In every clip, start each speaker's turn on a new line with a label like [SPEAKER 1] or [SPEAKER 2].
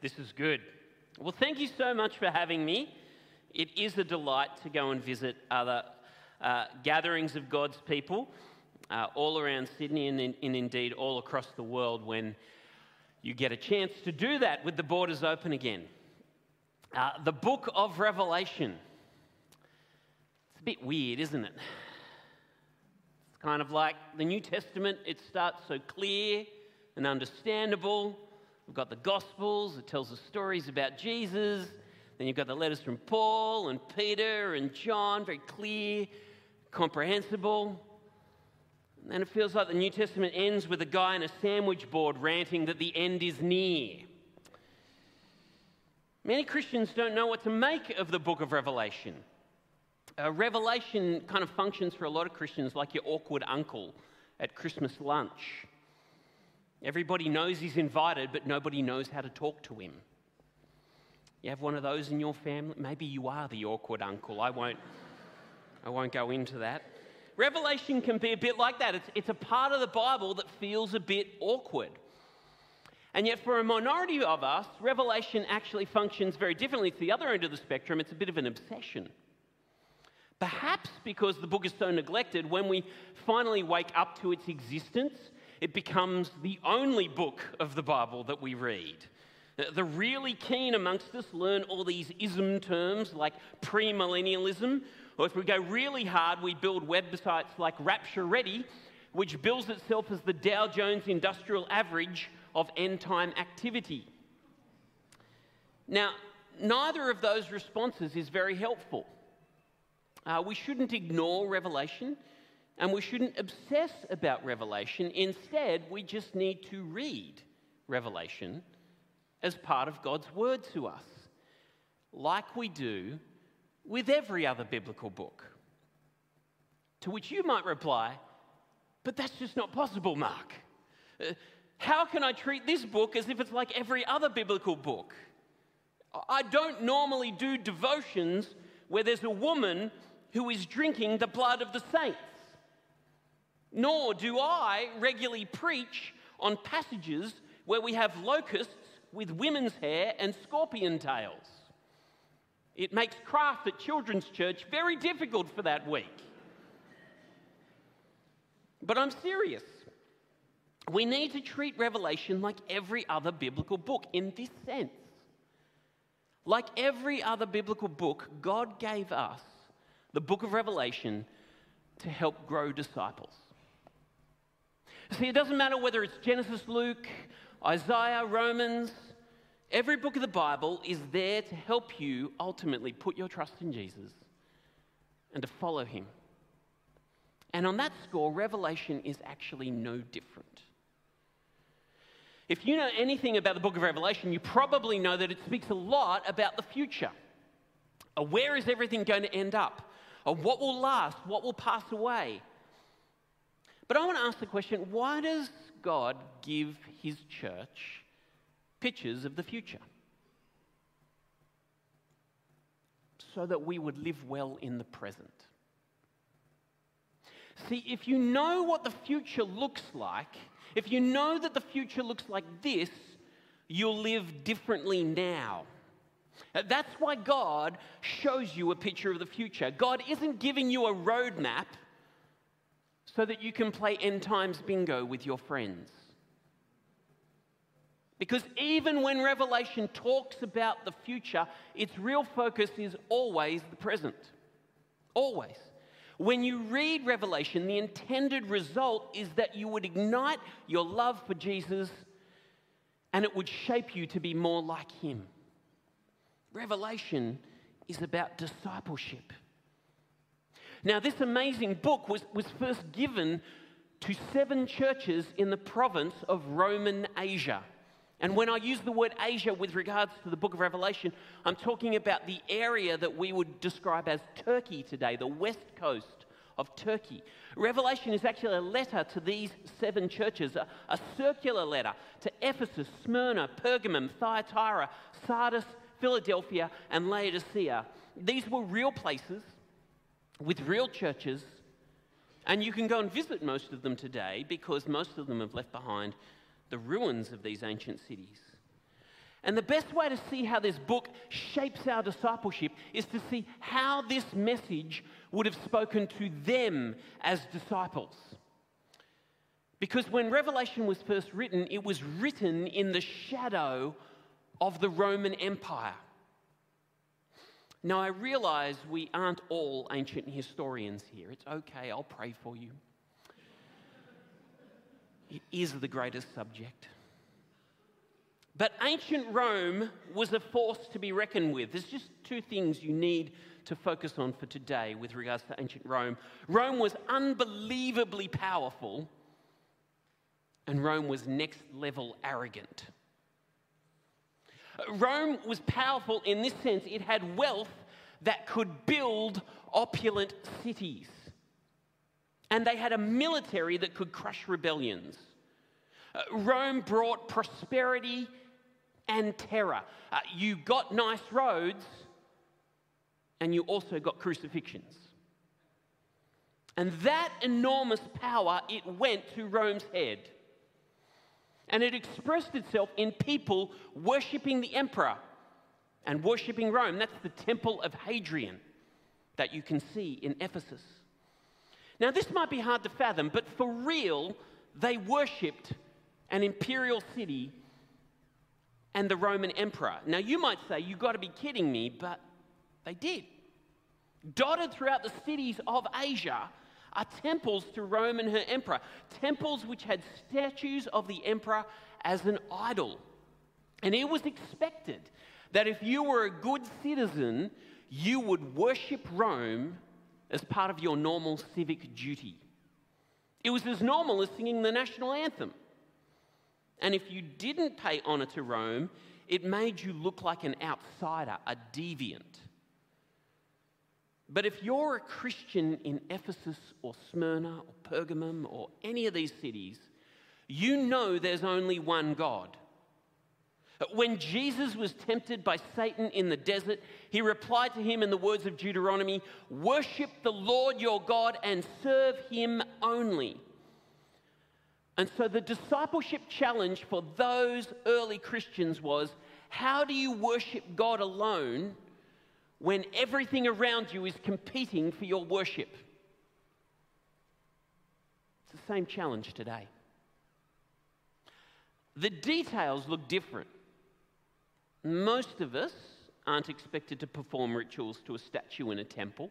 [SPEAKER 1] This is good. Well, thank you so much for having me. It is a delight to go and visit other uh, gatherings of God's people uh, all around Sydney and, in, and indeed all across the world when you get a chance to do that with the borders open again. Uh, the book of Revelation. It's a bit weird, isn't it? It's kind of like the New Testament, it starts so clear and understandable We've got the Gospels, it tells us stories about Jesus. Then you've got the letters from Paul and Peter and John, very clear, comprehensible. And then it feels like the New Testament ends with a guy on a sandwich board ranting that the end is near. Many Christians don't know what to make of the book of Revelation. Uh, Revelation kind of functions for a lot of Christians like your awkward uncle at Christmas lunch. Everybody knows he's invited, but nobody knows how to talk to him. You have one of those in your family? Maybe you are the awkward uncle. I won't, I won't go into that. Revelation can be a bit like that. It's, it's a part of the Bible that feels a bit awkward. And yet, for a minority of us, Revelation actually functions very differently. To the other end of the spectrum, it's a bit of an obsession. Perhaps because the book is so neglected, when we finally wake up to its existence, it becomes the only book of the Bible that we read. The really keen amongst us learn all these ism terms like premillennialism, or if we go really hard, we build websites like Rapture Ready, which bills itself as the Dow Jones Industrial Average of end time activity. Now, neither of those responses is very helpful. Uh, we shouldn't ignore Revelation. And we shouldn't obsess about Revelation. Instead, we just need to read Revelation as part of God's word to us, like we do with every other biblical book. To which you might reply, but that's just not possible, Mark. Uh, how can I treat this book as if it's like every other biblical book? I don't normally do devotions where there's a woman who is drinking the blood of the saints. Nor do I regularly preach on passages where we have locusts with women's hair and scorpion tails. It makes craft at children's church very difficult for that week. But I'm serious. We need to treat Revelation like every other biblical book in this sense. Like every other biblical book, God gave us the book of Revelation to help grow disciples. See, it doesn't matter whether it's Genesis, Luke, Isaiah, Romans, every book of the Bible is there to help you ultimately put your trust in Jesus and to follow him. And on that score, Revelation is actually no different. If you know anything about the book of Revelation, you probably know that it speaks a lot about the future. Uh, where is everything going to end up? Uh, what will last? What will pass away? But I want to ask the question why does God give his church pictures of the future? So that we would live well in the present. See, if you know what the future looks like, if you know that the future looks like this, you'll live differently now. That's why God shows you a picture of the future. God isn't giving you a roadmap so that you can play end times bingo with your friends. Because even when Revelation talks about the future, its real focus is always the present. Always. When you read Revelation, the intended result is that you would ignite your love for Jesus and it would shape you to be more like him. Revelation is about discipleship. Now, this amazing book was, was first given to seven churches in the province of Roman Asia. And when I use the word Asia with regards to the book of Revelation, I'm talking about the area that we would describe as Turkey today, the west coast of Turkey. Revelation is actually a letter to these seven churches, a, a circular letter to Ephesus, Smyrna, Pergamum, Thyatira, Sardis, Philadelphia, and Laodicea. These were real places with real churches, and you can go and visit most of them today because most of them have left behind the ruins of these ancient cities. And the best way to see how this book shapes our discipleship is to see how this message would have spoken to them as disciples. Because when Revelation was first written, it was written in the shadow of the Roman Empire. Now, I realize we aren't all ancient historians here. It's okay, I'll pray for you. It is the greatest subject. But ancient Rome was a force to be reckoned with. There's just two things you need to focus on for today with regards to ancient Rome. Rome was unbelievably powerful, and Rome was next level arrogant. Rome was powerful in this sense, it had wealth that could build opulent cities. And they had a military that could crush rebellions. Uh, Rome brought prosperity and terror. Uh, you got nice roads, and you also got crucifixions. And that enormous power, it went to Rome's head. And it expressed itself in people worshipping the emperor and worshipping Rome. That's the temple of Hadrian that you can see in Ephesus. Now, this might be hard to fathom, but for real, they worshipped an imperial city and the Roman emperor. Now, you might say, You've got to be kidding me, but they did. Dotted throughout the cities of Asia are temples to Rome and her emperor, temples which had statues of the emperor as an idol. And it was expected that if you were a good citizen, you would worship Rome as part of your normal civic duty. It was as normal as singing the national anthem. And if you didn't pay honor to Rome, it made you look like an outsider, a deviant. But if you're a Christian in Ephesus or Smyrna or Pergamum or any of these cities, you know there's only one God. When Jesus was tempted by Satan in the desert, he replied to him in the words of Deuteronomy Worship the Lord your God and serve him only. And so the discipleship challenge for those early Christians was how do you worship God alone when everything around you is competing for your worship? It's the same challenge today. The details look different. Most of us aren't expected to perform rituals to a statue in a temple.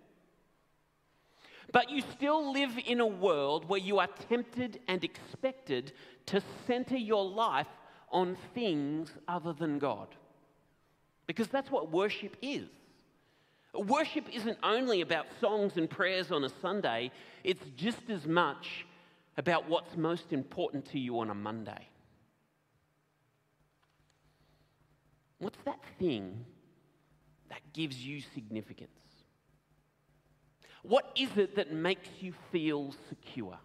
[SPEAKER 1] But you still live in a world where you are tempted and expected to center your life on things other than God. Because that's what worship is. Worship isn't only about songs and prayers on a Sunday, it's just as much about what's most important to you on a Monday. What's that thing that gives you significance? What is it that makes you feel secure?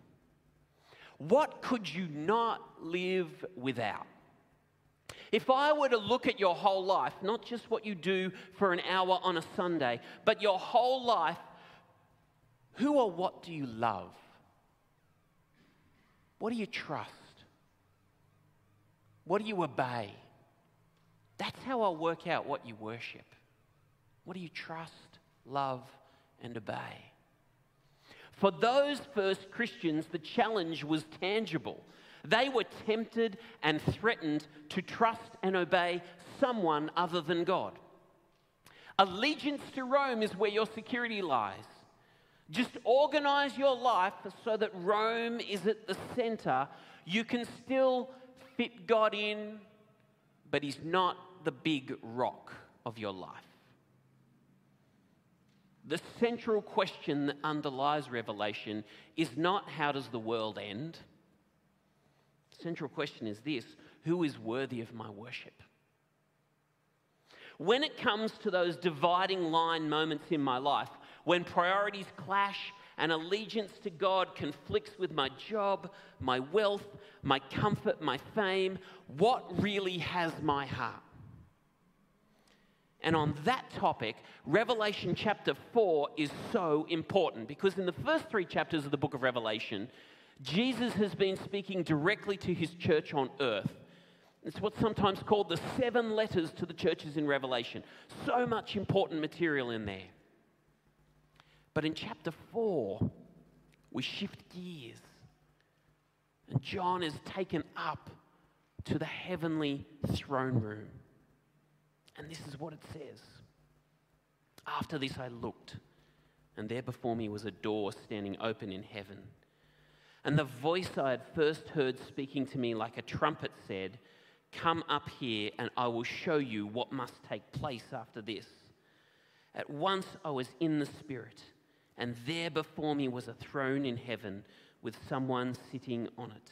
[SPEAKER 1] What could you not live without? If I were to look at your whole life, not just what you do for an hour on a Sunday, but your whole life, who or what do you love? What do you trust? What do you obey? That's how I'll work out what you worship. What do you trust, love, and obey. For those first Christians, the challenge was tangible. They were tempted and threatened to trust and obey someone other than God. Allegiance to Rome is where your security lies. Just organize your life so that Rome is at the center. You can still fit God in, but He's not the big rock of your life. The central question that underlies Revelation is not how does the world end? Central question is this who is worthy of my worship? When it comes to those dividing line moments in my life, when priorities clash and allegiance to God conflicts with my job, my wealth, my comfort, my fame, what really has my heart? And on that topic, Revelation chapter 4 is so important because in the first three chapters of the book of Revelation, Jesus has been speaking directly to his church on earth. It's what's sometimes called the seven letters to the churches in Revelation. So much important material in there. But in chapter 4, we shift gears. And John is taken up to the heavenly throne room. And this is what it says After this, I looked, and there before me was a door standing open in heaven. And the voice I had first heard speaking to me like a trumpet said, Come up here, and I will show you what must take place after this. At once I was in the Spirit, and there before me was a throne in heaven with someone sitting on it.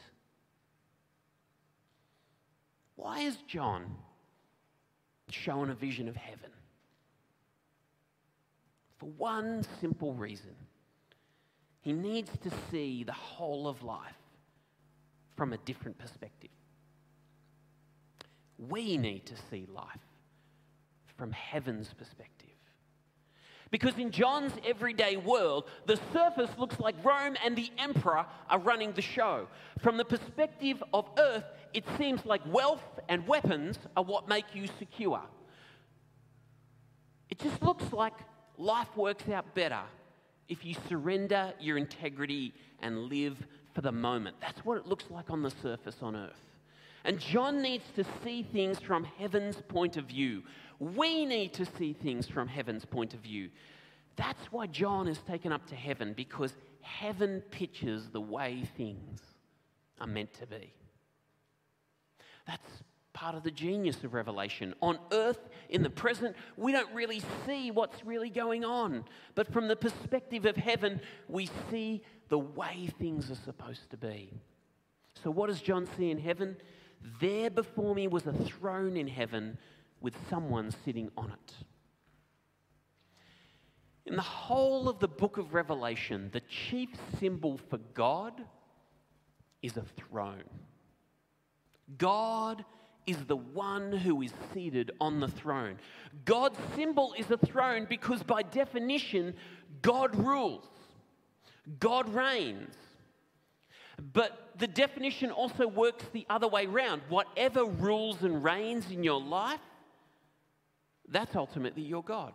[SPEAKER 1] Why is John shown a vision of heaven? For one simple reason he needs to see the whole of life from a different perspective. We need to see life from heaven's perspective. Because in John's everyday world, the surface looks like Rome and the emperor are running the show. From the perspective of earth, it seems like wealth and weapons are what make you secure. It just looks like life works out better if you surrender your integrity and live for the moment. That's what it looks like on the surface on earth. And John needs to see things from heaven's point of view. We need to see things from heaven's point of view. That's why John is taken up to heaven, because heaven pictures the way things are meant to be. That's part of the genius of Revelation. On earth, in the present, we don't really see what's really going on. But from the perspective of heaven, we see the way things are supposed to be. So, what does John see in heaven? There before me was a throne in heaven with someone sitting on it. In the whole of the book of Revelation, the chief symbol for God is a throne. God is the one who is seated on the throne. God's symbol is a throne because, by definition, God rules, God reigns. But the definition also works the other way around. Whatever rules and reigns in your life, that's ultimately your God.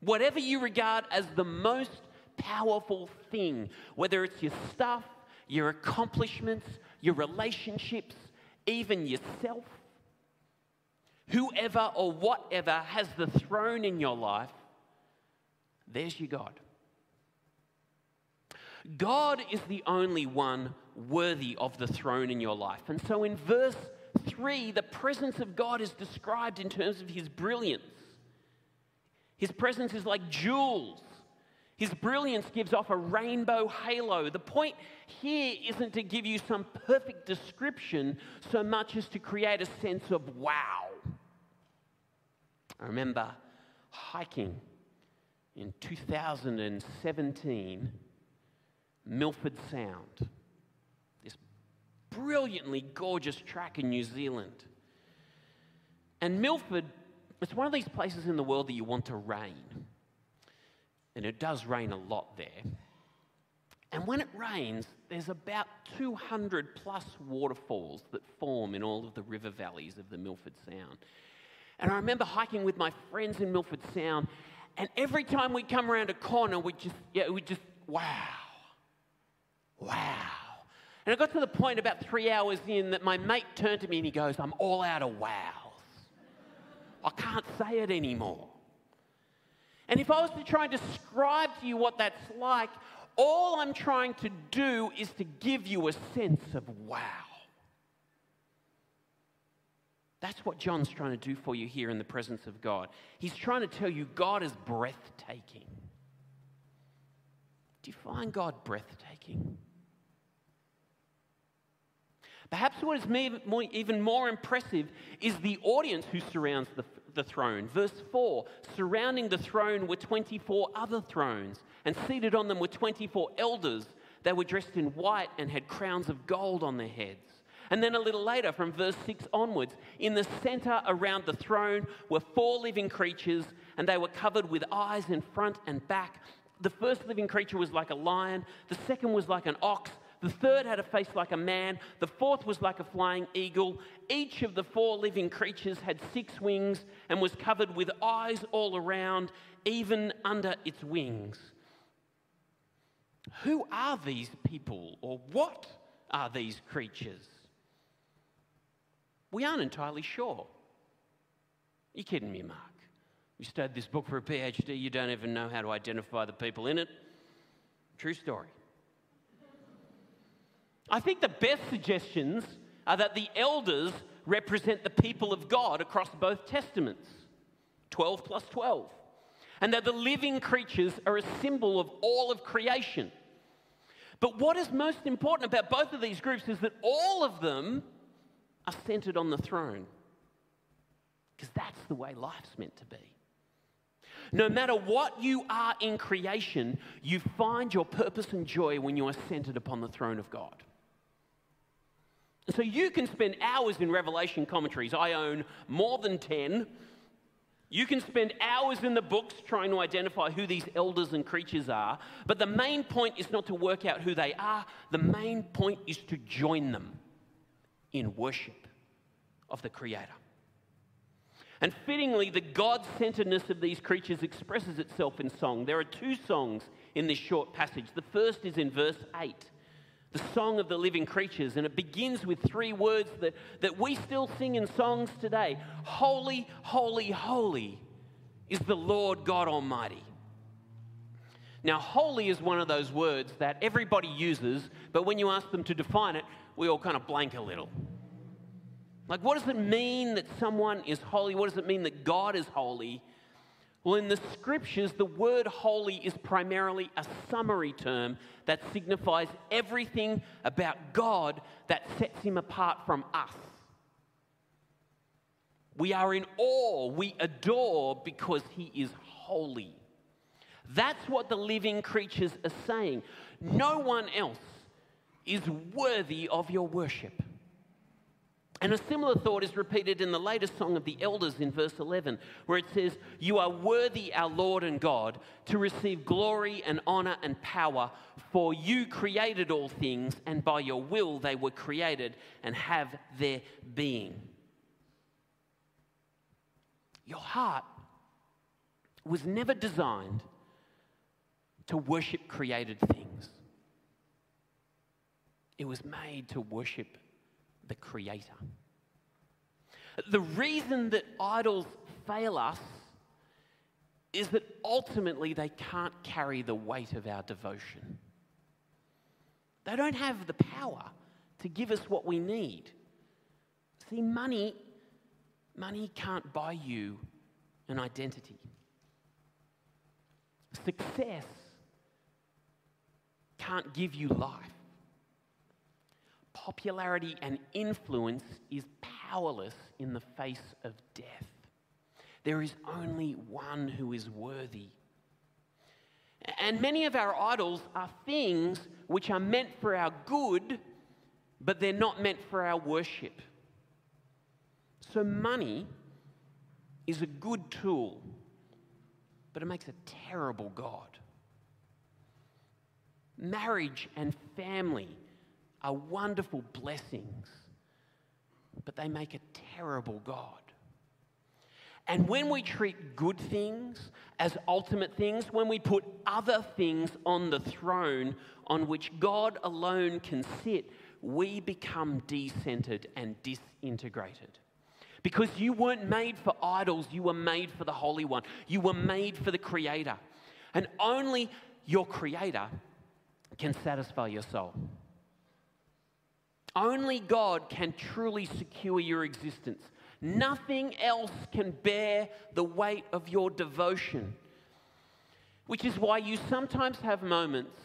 [SPEAKER 1] Whatever you regard as the most powerful thing, whether it's your stuff, your accomplishments, your relationships, even yourself, whoever or whatever has the throne in your life, there's your God. God is the only one worthy of the throne in your life. And so in verse 3, the presence of God is described in terms of his brilliance. His presence is like jewels. His brilliance gives off a rainbow halo. The point here isn't to give you some perfect description so much as to create a sense of wow. I remember hiking in 2017 Milford Sound, this brilliantly gorgeous track in New Zealand. And Milford, it's one of these places in the world that you want to rain. And it does rain a lot there. And when it rains, there's about 200 plus waterfalls that form in all of the river valleys of the Milford Sound. And I remember hiking with my friends in Milford Sound, and every time we'd come around a corner, we'd just, yeah, we'd just, wow wow. And it got to the point about three hours in that my mate turned to me and he goes, I'm all out of wows. I can't say it anymore. And if I was to try and describe to you what that's like, all I'm trying to do is to give you a sense of wow. That's what John's trying to do for you here in the presence of God. He's trying to tell you God is breathtaking. Do you find God breathtaking? Perhaps what is even more impressive is the audience who surrounds the, the throne. Verse 4 Surrounding the throne were 24 other thrones, and seated on them were 24 elders. They were dressed in white and had crowns of gold on their heads. And then a little later, from verse 6 onwards, in the center around the throne were four living creatures, and they were covered with eyes in front and back. The first living creature was like a lion, the second was like an ox The third had a face like a man. The fourth was like a flying eagle. Each of the four living creatures had six wings and was covered with eyes all around, even under its wings. Who are these people, or what are these creatures? We aren't entirely sure. You're kidding me, Mark. You studied this book for a PhD, you don't even know how to identify the people in it. True story. I think the best suggestions are that the elders represent the people of God across both testaments 12 plus 12. And that the living creatures are a symbol of all of creation. But what is most important about both of these groups is that all of them are centered on the throne. Because that's the way life's meant to be. No matter what you are in creation, you find your purpose and joy when you are centered upon the throne of God. So you can spend hours in Revelation commentaries. I own more than 10. You can spend hours in the books trying to identify who these elders and creatures are, but the main point is not to work out who they are. The main point is to join them in worship of the Creator. And fittingly, the God centeredness of these creatures expresses itself in song. There are two songs in this short passage. The first is in verse 8, the song of the living creatures, and it begins with three words that, that we still sing in songs today Holy, holy, holy is the Lord God Almighty. Now, holy is one of those words that everybody uses, but when you ask them to define it, we all kind of blank a little. Like, what does it mean that someone is holy? What does it mean that God is holy? Well, in the scriptures, the word holy is primarily a summary term that signifies everything about God that sets him apart from us. We are in awe, we adore because he is holy. That's what the living creatures are saying. No one else is worthy of your worship. And a similar thought is repeated in the latest song of the elders in verse 11, where it says, You are worthy, our Lord and God, to receive glory and honor and power, for you created all things, and by your will they were created and have their being. Your heart was never designed to worship created things, it was made to worship the Creator. The reason that idols fail us is that ultimately they can't carry the weight of our devotion. They don't have the power to give us what we need. See, money, money can't buy you an identity. Success can't give you life popularity and influence is powerless in the face of death. There is only one who is worthy. And many of our idols are things which are meant for our good, but they're not meant for our worship. So, money is a good tool, but it makes a terrible God. Marriage and family are wonderful blessings, but they make a terrible God. And when we treat good things as ultimate things, when we put other things on the throne on which God alone can sit, we become decentered and disintegrated. Because you weren't made for idols, you were made for the Holy One. You were made for the Creator. And only your Creator can satisfy your soul. Only God can truly secure your existence. Nothing else can bear the weight of your devotion. Which is why you sometimes have moments,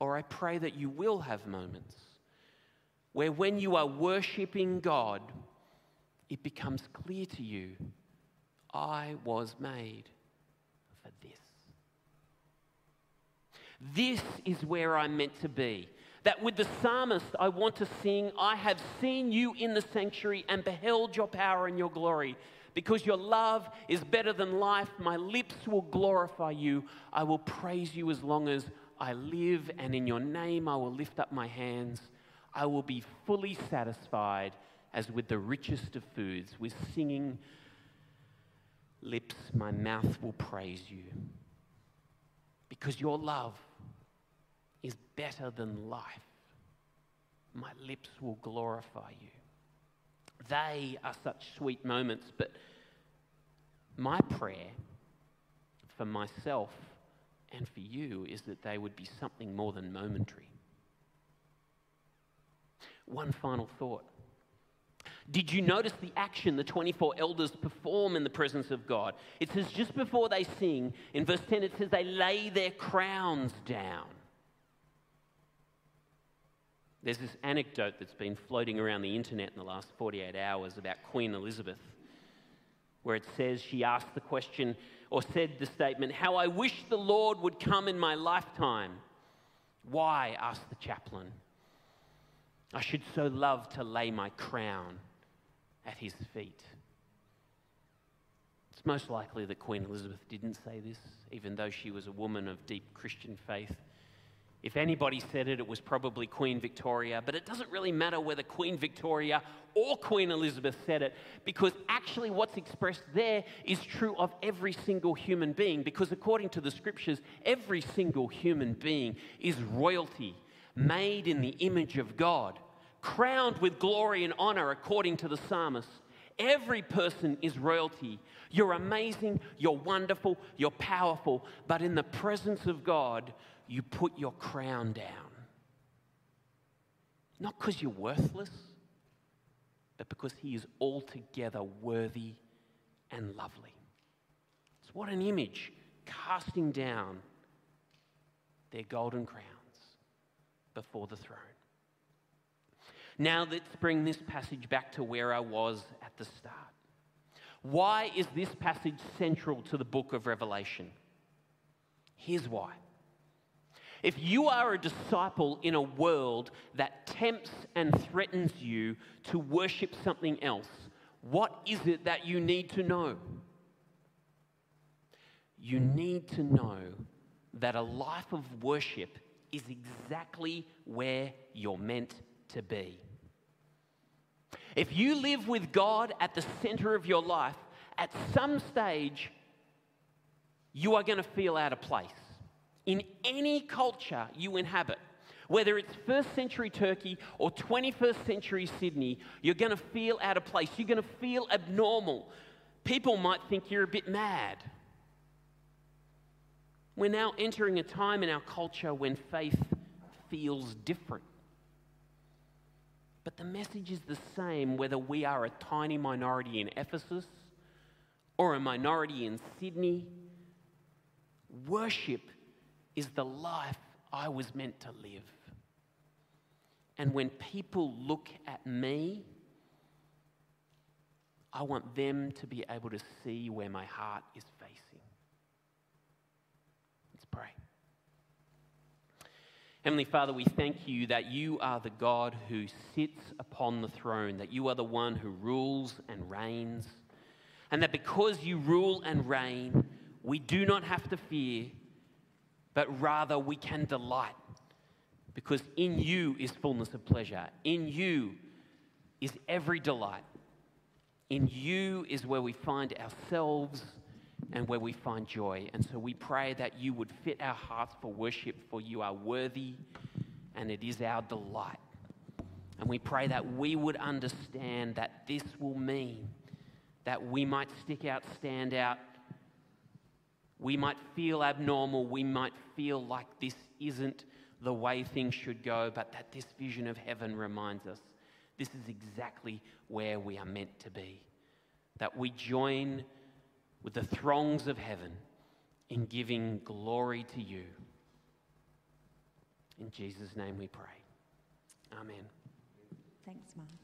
[SPEAKER 1] or I pray that you will have moments, where when you are worshiping God, it becomes clear to you I was made for this. This is where I'm meant to be. That with the psalmist, I want to sing, I have seen you in the sanctuary and beheld your power and your glory. Because your love is better than life, my lips will glorify you. I will praise you as long as I live, and in your name I will lift up my hands. I will be fully satisfied as with the richest of foods. With singing lips, my mouth will praise you. Because your love is better than life. My lips will glorify you. They are such sweet moments, but my prayer for myself and for you is that they would be something more than momentary. One final thought. Did you notice the action the 24 elders perform in the presence of God? It says just before they sing, in verse 10, it says they lay their crowns down. There's this anecdote that's been floating around the internet in the last 48 hours about Queen Elizabeth, where it says she asked the question or said the statement, How I wish the Lord would come in my lifetime. Why? asked the chaplain. I should so love to lay my crown at his feet. It's most likely that Queen Elizabeth didn't say this, even though she was a woman of deep Christian faith. If anybody said it, it was probably Queen Victoria, but it doesn't really matter whether Queen Victoria or Queen Elizabeth said it, because actually what's expressed there is true of every single human being, because according to the scriptures, every single human being is royalty, made in the image of God, crowned with glory and honor, according to the psalmist. Every person is royalty. You're amazing, you're wonderful, you're powerful, but in the presence of God, you put your crown down. Not because you're worthless, but because He is altogether worthy and lovely. It's what an image casting down their golden crowns before the throne. Now let's bring this passage back to where I was at the start. Why is this passage central to the book of Revelation? Here's why. If you are a disciple in a world that tempts and threatens you to worship something else, what is it that you need to know? You need to know that a life of worship is exactly where you're meant to be. If you live with God at the center of your life, at some stage, you are going to feel out of place in any culture you inhabit, whether it's first century Turkey or 21st century Sydney, you're going to feel out of place. You're going to feel abnormal. People might think you're a bit mad. We're now entering a time in our culture when faith feels different. But the message is the same whether we are a tiny minority in Ephesus or a minority in Sydney. Worship is the life I was meant to live. And when people look at me, I want them to be able to see where my heart is facing. Let's pray. Heavenly Father, we thank you that you are the God who sits upon the throne, that you are the one who rules and reigns, and that because you rule and reign, we do not have to fear but rather we can delight because in you is fullness of pleasure. In you is every delight. In you is where we find ourselves and where we find joy. And so we pray that you would fit our hearts for worship, for you are worthy and it is our delight. And we pray that we would understand that this will mean that we might stick out, stand out, we might feel abnormal. We might feel like this isn't the way things should go, but that this vision of heaven reminds us this is exactly where we are meant to be. That we join with the throngs of heaven in giving glory to you. In Jesus' name we pray. Amen.
[SPEAKER 2] Thanks, Mark.